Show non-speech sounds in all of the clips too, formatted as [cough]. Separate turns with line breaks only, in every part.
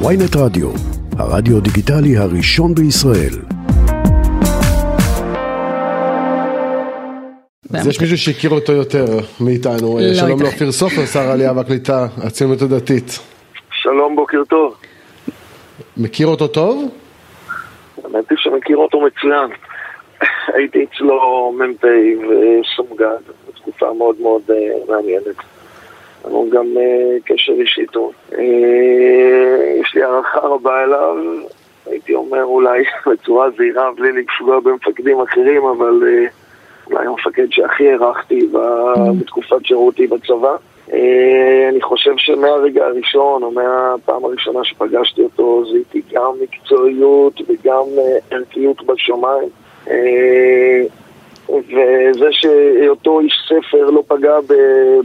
ויינט רדיו, הרדיו דיגיטלי הראשון בישראל.
אז יש מישהו שהכיר אותו יותר מאיתנו,
לא
שלום. לאופיר סופר, שר העלייה והקליטה, הציונות הדתית.
שלום, בוקר טוב.
מכיר אותו טוב?
האמת היא שמכיר אותו מצוין. [laughs] הייתי אצלו מ"פ וסמג"ד בתקופה מאוד מאוד אה, מעניינת. לנו גם אה, קשר אישי טוב. אה, יש לי הערכה רבה אליו, הייתי אומר אולי [laughs] בצורה זהירה בלי לפגוע במפקדים אחרים, אבל אה, אולי המפקד שהכי הערכתי ב- בתקופת שירותי בצבא. אה, אני חושב שמהרגע הראשון, או מהפעם הראשונה שפגשתי אותו, זיהיתי גם מקצועיות וגם ערכיות בשמיים. וזה שהיותו איש ספר לא פגע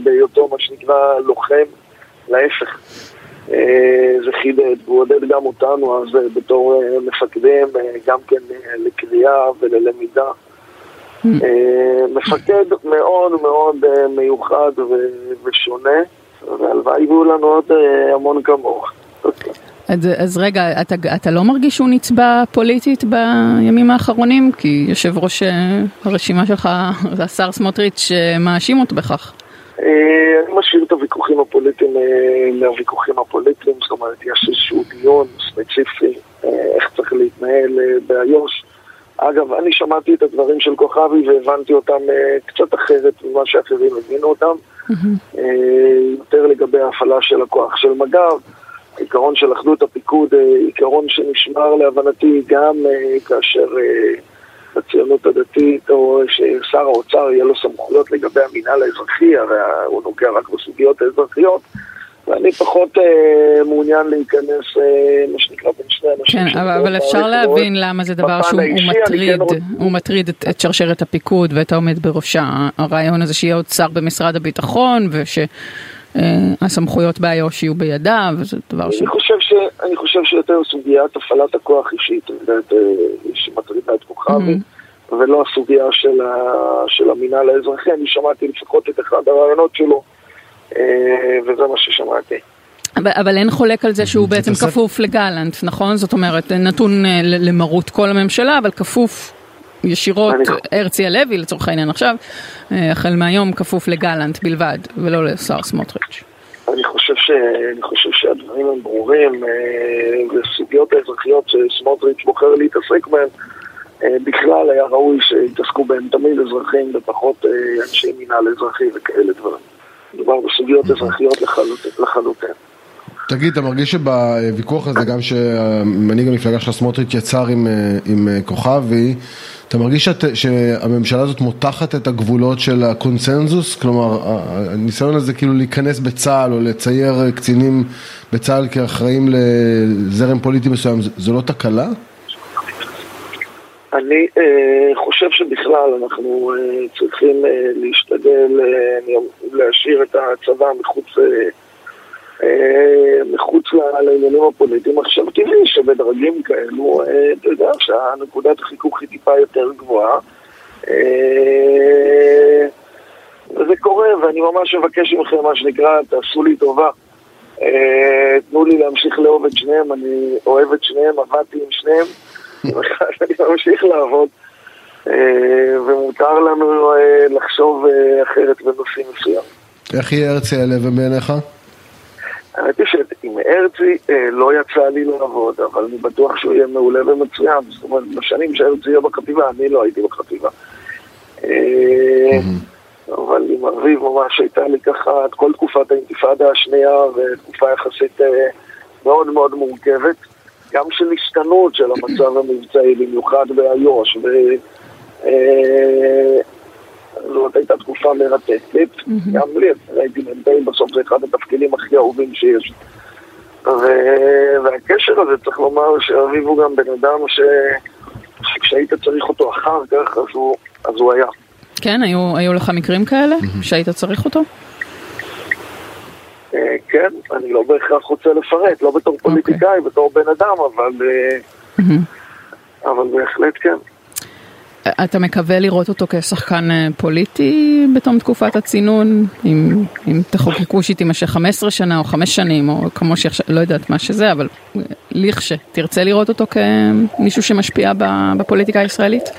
בהיותו מה שנקרא לוחם, להפך. אה, זה חידד, והוא עודד גם אותנו אז אה, בתור אה, מפקדים, גם כן אה, לקריאה וללמידה. מפקד מאוד מאוד מיוחד ושונה, והלוואי יהיו לנו עוד המון כמוהו.
אז, אז רגע, אתה, אתה לא מרגיש שהוא נצבע פוליטית בימים האחרונים? כי יושב ראש אה, הרשימה שלך, השר סמוטריץ', אה, מאשים אותו בכך.
אה, אני משאיר את הוויכוחים הפוליטיים לוויכוחים הפוליטיים, זאת אומרת, יש איזשהו דיון ספציפי איך צריך להתנהל באיו"ש. אגב, אני שמעתי את הדברים של כוכבי והבנתי אותם קצת אחרת ממה שאחרים הבינו אותם. יותר לגבי ההפעלה של הכוח של מג"ב, העיקרון של אחדות הפיקוד, אה, עיקרון שנשמר להבנתי גם אה, כאשר אה, הציונות הדתית או ששר האוצר יהיה לו סמכויות לגבי המינהל האזרחי, הרי הוא נוגע רק בסוגיות האזרחיות. ואני פחות אה, מעוניין להיכנס, אה, מה שנקרא, בין שני אנשים.
כן, אבל, אבל אפשר להבין למה זה דבר שהוא הוא
האישי,
מטריד,
כן
הוא מטריד את, את שרשרת הפיקוד ואת העומד בראשה. הרעיון הזה שיהיה עוד שר במשרד הביטחון ושהסמכויות באיו"ש יהיו בידיו, זה דבר ש...
אני חושב, ש... אני חושב שיותר סוגיית הפעלת הכוח אישית, אה, שמטרידה את כוכבי, ולא הסוגיה של, ה... של המינהל האזרחי. אני שמעתי לפחות את אחד הרעיונות שלו, אה, וזה מה ששמעתי.
אבל, אבל אין חולק על זה שהוא בעצם כפוף לגלנט, נכון? זאת אומרת, נתון אה, ל- למרות כל הממשלה, אבל כפוף ישירות, הרצי הלוי לצורך העניין עכשיו, אה, החל מהיום כפוף לגלנט בלבד, ולא לשר סמוטריץ'.
אני חושב, ש... אני חושב שהדברים הם ברורים, אה, וסוגיות האזרחיות שסמוטריץ' בוחר להתעסק בהן, אה, בכלל היה ראוי שיתעסקו בהן תמיד אזרחים ופחות אה, אנשי מינהל אזרחי וכאלה דברים. מדובר בסוגיות אזרחיות לחלוט- לחלוטין.
תגיד, אתה מרגיש שבוויכוח הזה, גם שמנהיג המפלגה של סמוטריץ' יצר עם, אה, עם אה, כוכבי, אתה מרגיש שאת, שהממשלה הזאת מותחת את הגבולות של הקונסנזוס? כלומר, הניסיון הזה כאילו להיכנס בצה"ל או לצייר קצינים בצה"ל כאחראים לזרם פוליטי מסוים, זו לא תקלה?
אני אה, חושב שבכלל אנחנו אה, צריכים אה, להשתדל אה, אני- להשאיר את הצבא מחוץ, אה, מחוץ ל- לעניינים הפוליטיים. עכשיו טבעי שבדרגים כאלו, אה, אתה יודע שהנקודת החיכוך היא טיפה יותר גבוהה. אה, וזה קורה, ואני ממש מבקש מכם, מה שנקרא, תעשו לי טובה. אה, תנו לי להמשיך לאהוב את שניהם, אני אוהב את שניהם, עבדתי עם שניהם. [laughs] אני ממשיך לעבוד, אה, ומותר לנו אה, לחשוב אה, אחרת בנושאים מסוים.
איך יהיה הרצי הלוי בעיניך?
האמת היא שעם הרצי אה, לא יצא לי לעבוד, אבל אני בטוח שהוא יהיה מעולה ומצוין. זאת אומרת, בשנים שהרצי יהיה בחטיבה, אני לא הייתי בחטיבה. אה, אבל עם אביב ממש הייתה לי ככה את כל תקופת האינתיפאדה השנייה, ותקופה יחסית אה, מאוד מאוד מורכבת. גם של השתנות של המצב המבצעי, במיוחד באיו"ש. אה, זאת הייתה תקופה מרתקת, גם לי, הייתי מ"פ, בסוף זה אחד התפקידים הכי אהובים שיש. והקשר הזה, צריך לומר שאביב הוא גם בן אדם ש... שכשהיית צריך אותו אחר כך, אז הוא, אז הוא היה.
כן, היו, היו לך מקרים כאלה שהיית צריך אותו?
אה, כן, אני לא בהכרח רוצה לפרט, לא בתור פוליטיקאי, בתור בן אדם, אבל, אה, אבל בהחלט כן.
אתה מקווה לראות אותו כשחקן אה, פוליטי בתום תקופת הצינון? אם, אם תחוקקו שתימשך 15 שנה או 5 שנים או כמו שעכשיו, לא יודעת מה שזה, אבל לכש, תרצה לראות אותו כמישהו שמשפיע בפוליטיקה הישראלית?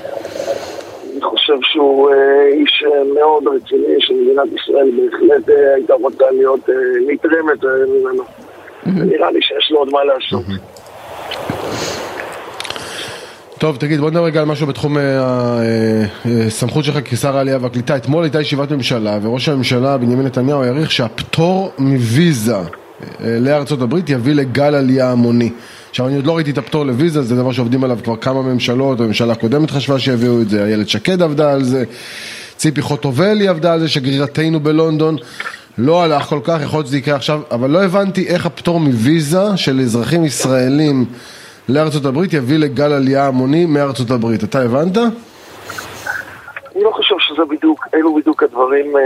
אני חושב שהוא אה, איש מאוד רציני, שמדינת ישראל בהחלט הייתה רוצה להיות נתרמת ממנו. נראה לי שיש לו עוד מה לעשות.
טוב, תגיד, בוא נדבר רגע על משהו בתחום הסמכות אה, אה, שלך כשר העלייה והקליטה. אתמול הייתה ישיבת ממשלה, וראש הממשלה בנימין נתניהו העריך שהפטור מוויזה אה, לארצות הברית יביא לגל עלייה המוני. עכשיו, אני עוד לא ראיתי את הפטור לוויזה, זה דבר שעובדים עליו כבר כמה ממשלות, הממשלה הקודמת חשבה שיביאו את זה, איילת שקד עבדה על זה, ציפי חוטובלי עבדה על זה, שגרירתנו בלונדון. לא הלך כל כך, יכול להיות שזה יקרה עכשיו, אבל לא הבנתי איך הפטור מוויזה של אזרחים ישראלים לארצות הברית יביא לגל עלייה המוני מארצות הברית. אתה הבנת?
אני לא חושב שזה בדיוק, אלו בדיוק הדברים אה,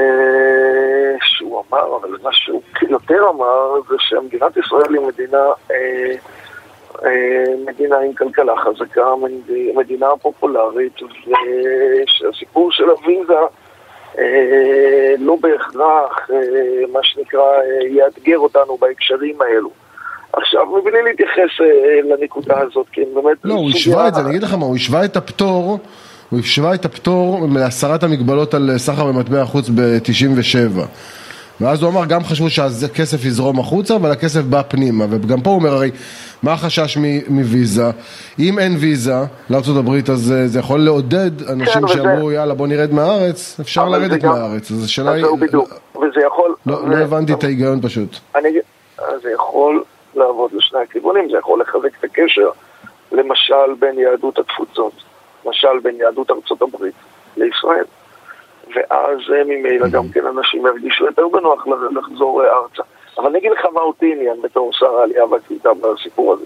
שהוא אמר, אבל מה שהוא יותר אמר זה שמדינת ישראל היא מדינה, אה, אה, מדינה עם כלכלה חזקה, מדינה פופולרית, ושהסיפור של הוויזה אה, לא בהכרח, אה, מה שנקרא, אה, יאתגר אותנו בהקשרים האלו. עכשיו, מבלי להתייחס לנקודה הזאת, כי באמת...
לא, הוא השווה את זה, אני אגיד לך מה, הוא השווה את הפטור, הוא השווה את הפטור להסרת המגבלות על סחר במטבע החוץ ב-97. ואז הוא אמר, גם חשבו שהכסף יזרום החוצה, אבל הכסף בא פנימה. וגם פה הוא אומר, הרי, מה החשש מוויזה? אם אין ויזה לארה"ב, אז אה, זה יכול לעודד אנשים כן, שאמרו, וזה... יאללה, בוא נרד מהארץ, אפשר לרדת גם... מהארץ. אז השאלה היא...
וזה יכול...
לא, ו... לא הבנתי את ההיגיון פשוט.
אני... זה יכול לעבוד לשני הכיוונים, זה יכול לחזק את הקשר, למשל, בין יהדות התפוצות, למשל, בין יהדות ארצות הברית לישראל. ואז אה, ממילא גם כן אנשים ירגישו יותר בנוח לחזור אה, ארצה. אבל אני אגיד לך מה אותי עניין בתור שר העלייה והקליטה בסיפור הזה.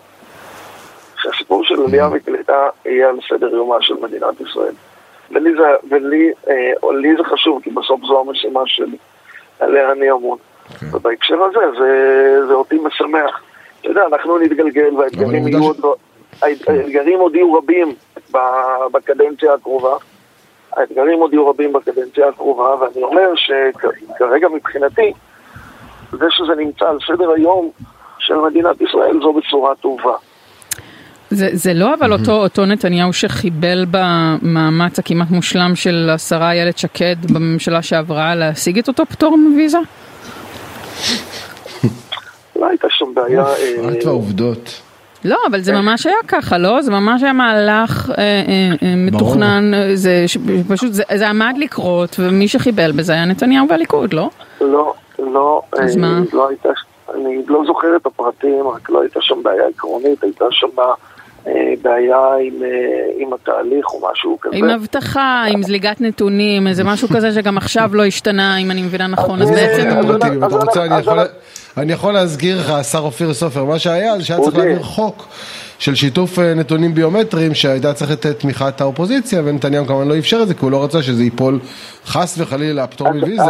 שהסיפור של עלייה וקליטה יהיה על סדר יומה של מדינת ישראל. ולי זה, ולי, אה, לי זה חשוב, כי בסוף זו המשימה שלי, עליה אני אמון. אוקיי. ובהקשר הזה, זה, זה אותי משמח. אתה יודע, אנחנו נתגלגל והאתגרים יהיו עוד, האתגרים עוד יהיו רבים בקדנציה הקרובה. האתגרים עוד יהיו רבים בקדנציה הקרובה, ואני אומר שכרגע מבחינתי, זה שזה נמצא על סדר היום של מדינת ישראל זו בצורה טובה.
זה, זה לא אבל אותו, אותו נתניהו שחיבל במאמץ הכמעט מושלם של השרה איילת שקד בממשלה שעברה להשיג את אותו פטור מוויזה?
לא הייתה שם בעיה.
רק העובדות.
לא, אבל זה ממש היה ככה, לא? זה ממש היה מהלך אה, אה, אה, מתוכנן, זה פשוט, זה, זה עמד לקרות, ומי שחיבל בזה היה נתניהו והליכוד, לא?
לא, לא, אז אה, מה? לא הייתה, אני לא זוכר את הפרטים, רק לא הייתה שם בעיה עקרונית, הייתה שם אה, בעיה עם, אה, עם התהליך או משהו כזה.
עם אבטחה, עם זליגת נתונים, איזה משהו כזה שגם עכשיו לא השתנה, אם אני מבינה נכון, אז בעצם...
אם אתה רוצה, אני יכול להזכיר לך, השר אופיר סופר, מה שהיה, זה שהיה צריך להעביר חוק. של שיתוף נתונים ביומטריים שהייתה צריך את תמיכת האופוזיציה ונתניהו כמובן לא אפשר את זה כי הוא לא רצה שזה ייפול חס וחלילה פטור מוויזה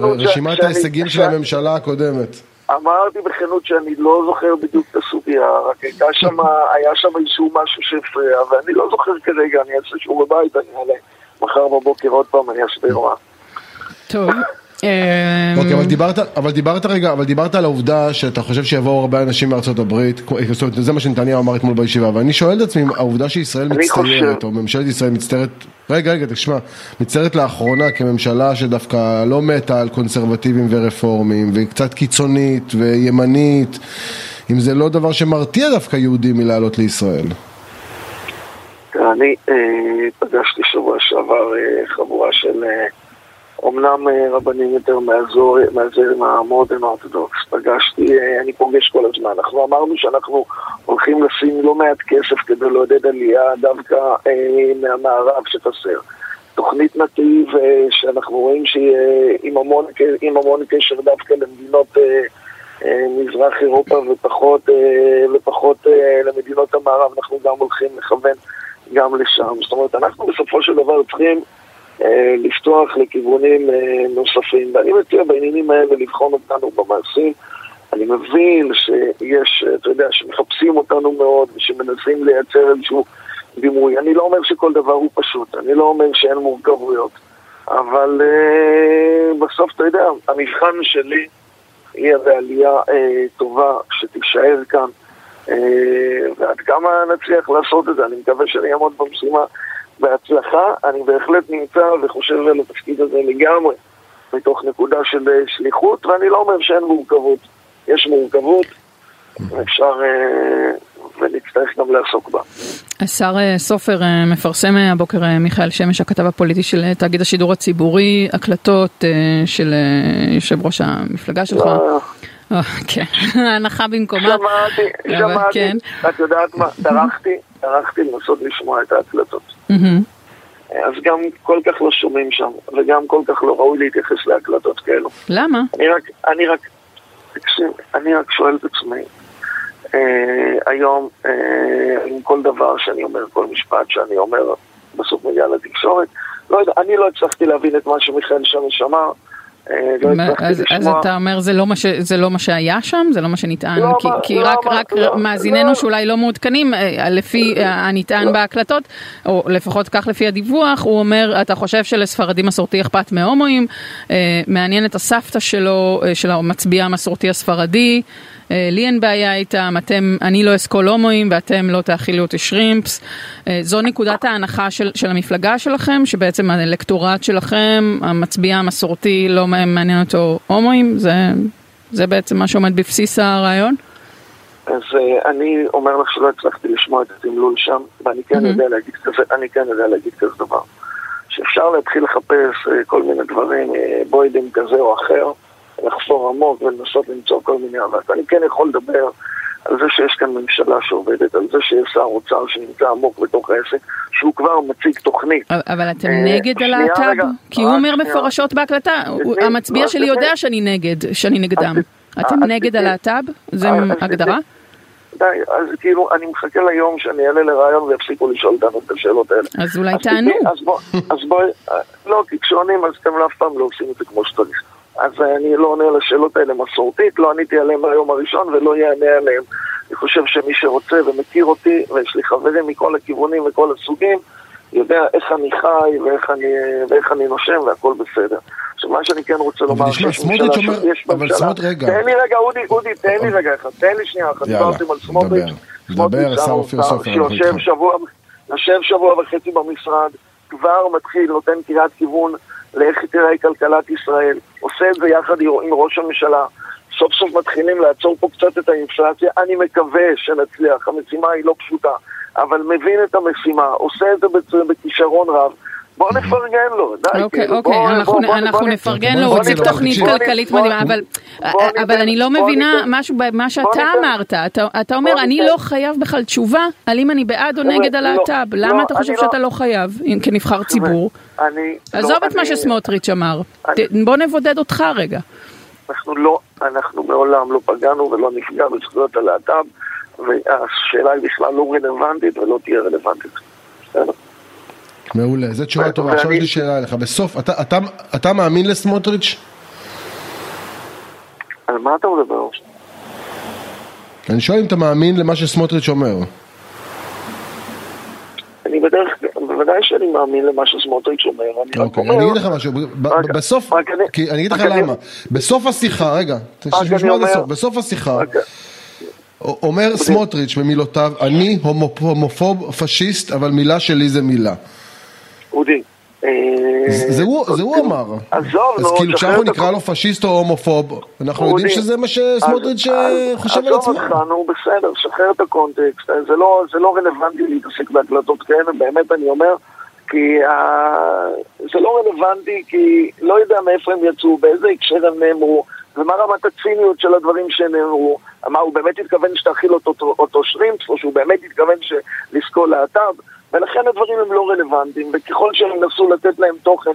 ברשימת ההישגים של הממשלה הקודמת.
אמרתי בכנות שאני לא זוכר בדיוק את הסוגיה, רק הייתה שם, [laughs] היה שם איזשהו משהו שהפריע, ואני לא זוכר כרגע, אני אעשה שיעור בבית, אני אעלה מחר בבוקר עוד פעם, אני אסביר מה.
טוב.
אמ, אוקיי, אבל דיברת, אבל דיברת רגע, אבל דיברת על העובדה שאתה חושב שיבואו הרבה אנשים מארצות הברית, זאת אומרת, זה מה שנתניהו אמר אתמול בישיבה, ואני שואל את עצמי, העובדה שישראל מצטיירת, או ממשלת ישראל מצטיירת, רגע, רגע, תשמע, מצטיירת לאחרונה כממשלה שדווקא לא מתה על קונסרבטיבים ורפורמים, והיא קצת קיצונית וימנית, אם זה לא דבר שמרתיע דווקא יהודים מלעלות לישראל.
אני אה, פגשתי שבוע שעבר אה, חבורה של... אמנם אה, רבנים יותר מהזרם המודרן אורתודוקס, פגשתי, אה, אני פוגש כל הזמן. אנחנו אמרנו שאנחנו הולכים לשים לא מעט כסף כדי לעודד עלייה דווקא אה, מהמערב שחסר. תוכנית נתיב אה, שאנחנו רואים שהיא אה, עם המון, עם המון קשר דווקא למדינות אה, אה, מזרח אירופה ופחות, אה, ופחות אה, למדינות המערב, אנחנו גם הולכים לכוון גם לשם. זאת אומרת, אנחנו בסופו של דבר צריכים לפתוח לכיוונים אה, נוספים. ואני מציע בעניינים האלה לבחון אותנו במעשים. אני מבין שיש, אתה יודע, שמחפשים אותנו מאוד ושמנסים לייצר איזשהו דימוי. אני לא אומר שכל דבר הוא פשוט, אני לא אומר שאין מורכבויות, אבל uh, בסוף, אתה יודע, המבחן שלי יהיה בעלייה uh, טובה שתישאר כאן, uh, ועד כמה נצליח לעשות את זה, אני מקווה שאני אעמוד במשימה בהצלחה. אני בהחלט נמצא וחושב על התפקיד הזה לגמרי, מתוך נקודה של שליחות, ואני לא אומר שאין מורכבות. יש מורכבות, אפשר... Uh, ונצטרך גם לעסוק בה.
השר אה, סופר אה, מפרסם אה, הבוקר, מיכאל שמש, הכתב הפוליטי של תאגיד השידור הציבורי, הקלטות של יושב ראש המפלגה שלך. כן, [laughs] הנחה במקומה.
שמעתי, שמעתי. כן. את יודעת מה, טרחתי, טרחתי לנסות לשמוע את ההקלטות. אז גם כל כך לא שומעים שם, וגם כל כך לא ראוי להתייחס להקלטות כאלו.
למה?
אני רק, אני רק, תקשיב, אני רק שואל את עצמי, אה, היום, אה, עם כל דבר שאני אומר, כל משפט שאני אומר, בסוף מגיע לתקשורת. לא יודע, אני לא הצלחתי להבין את מה שמיכאל שמש אמר.
אה, לא אז, אז אתה אומר זה לא, מה ש, זה לא מה שהיה שם? זה לא מה שנטען? לא, כי, כי לא, רק, לא, מאזיננו לא. שאולי לא מעודכנים, לפי הנטען לא. בהקלטות, או לפחות כך לפי הדיווח, הוא אומר, אתה חושב שלספרדי מסורתי אכפת מהומואים, מעניין את הסבתא שלו, של המצביע המסורתי הספרדי, אה, לי אין בעיה איתם, אתם, אני לא אסקול הומואים ואתם לא תאכילו אותי שרימפס. אה, זו נקודת ההנחה של, של המפלגה שלכם, שבעצם האלקטורט שלכם, המצביע המסורתי, לא מעניין אותו הומואים? זה, זה בעצם מה שעומד בבסיס הרעיון?
אז uh, אני אומר לך שלא הצלחתי לשמוע את התמלול שם, ואני כן mm-hmm. יודע להגיד כזה, אני כן יודע להגיד כזה דבר. שאפשר להתחיל לחפש כל מיני דברים, בוידם כזה או אחר, לחפור עמוק ולנסות למצוא כל מיני אבל אני כן יכול לדבר על זה שיש כאן ממשלה שעובדת, על זה שיש שר אוצר שנמצא עמוק בתוך העסק, שהוא כבר מציג תוכנית.
אבל אתם אה, נגד הלהט"ב? כי הוא אומר מפורשות בהקלטה, המצביע שלי יודע שאני נגד, שאני נגדם. אתם נגד הלהט"ב? זה הגדרה?
די, אז כאילו, אני מחכה ליום שאני אעלה לרעיון ויפסיקו לשאול אותנו את השאלות האלה.
אז אולי תענו.
אז בואי, לא, כי כשעונים אז אתם אף פעם לא עושים את זה כמו שצריך. אז אני לא עונה על השאלות האלה מסורתית, לא עניתי עליהן ביום הראשון ולא יענה עליהן. אני חושב שמי שרוצה ומכיר אותי, ויש לי חברים מכל הכיוונים וכל הסוגים, יודע איך אני חי ואיך אני, ואיך אני נושם והכל בסדר. עכשיו, מה שאני כן רוצה לומר,
אבל תשמע, סמוטריץ' אומר, אבל סמוטריץ', רגע.
תן לי רגע, אודי, אודי, תן לי רגע אחד, תן לי שנייה אחת, דיברתם על סמוטריץ',
סופר,
שיושב שבוע, יושב שבוע וחצי במשרד, כבר מתחיל, נותן קריאת כיוון לאיך תראה כלכלת ישראל, עושה את זה יחד עם ראש הממשלה. סוף סוף מתחילים לעצור פה קצת את האינפלציה, אני מקווה שנצליח, המשימה היא לא פשוטה, אבל מבין את המשימה, עושה את זה בכישרון רב. בוא נפרגן לו, די.
אוקיי, כאילו, אוקיי, אנחנו נפרגן לו, הוא הציג תוכנית כלכלית מדהימה, אבל אני לא מבינה משהו במה שאתה אמרת. אתה אומר, אני לא חייב בכלל תשובה על אם אני בעד או נגד לא, הלהט"ב. למה לא, אתה חושב שאתה לא חייב, כנבחר ציבור? עזוב את מה שסמוטריץ' אמר. בוא נבודד אותך רגע.
אנחנו לא, אנחנו מעולם לא פגענו ולא נפגע בזכויות הלהט"ב, והשאלה היא בכלל לא רלוונטית ולא תהיה רלוונטית. בסדר?
מעולה, זו תשובה טובה. עכשיו יש לי שאלה אליך. בסוף, אתה מאמין לסמוטריץ'?
על מה אתה מדבר?
אני שואל אם אתה מאמין למה שסמוטריץ' אומר.
אני בדרך כלל, בוודאי שאני מאמין למה שסמוטריץ' אומר. אני
אוקיי, אני אגיד לך משהו, בסוף, אני אגיד לך למה. בסוף השיחה, רגע, תשמע עד הסוף, בסוף השיחה. אומר סמוטריץ' במילותיו, אני הומופוב פשיסט, אבל מילה שלי זה מילה.
אודי.
אה, זה הוא אמר.
עזוב,
נו, אז כאילו כשאנחנו נקרא לו פשיסט או הומופוב, אנחנו יודעים שזה מה שסמוטריץ' חושב על עצמו.
עזוב אותך, נו בסדר, שחרר את הקונטקסט, זה לא, לא רלוונטי להתעסק בהקלטות כאלה, באמת אני אומר, כי זה לא רלוונטי, כי לא יודע מאיפה הם יצאו, באיזה הקשר הם נאמרו, ומה רמת הציניות של הדברים שנאמרו. מה, הוא באמת התכוון שתאכיל אותו שרימפס, או שהוא באמת התכוון לסקול להט"ב. ולכן הדברים הם לא רלוונטיים, וככל שהם ינסו לתת להם תוכן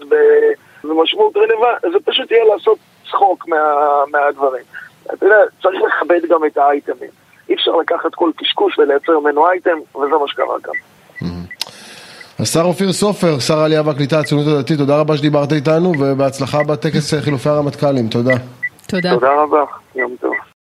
במשמעות רלוונטית, זה פשוט יהיה לעשות צחוק מה, מהדברים. אתה יודע, צריך לכבד גם את האייטמים. אי אפשר לקחת כל קשקוש ולייצר ממנו אייטם, וזה מה שקרה כאן.
השר אופיר סופר, שר העלייה והקליטה, הציונות הדתית, תודה רבה שדיברת איתנו, ובהצלחה בטקס חילופי הרמטכ"לים, תודה.
תודה.
תודה רבה.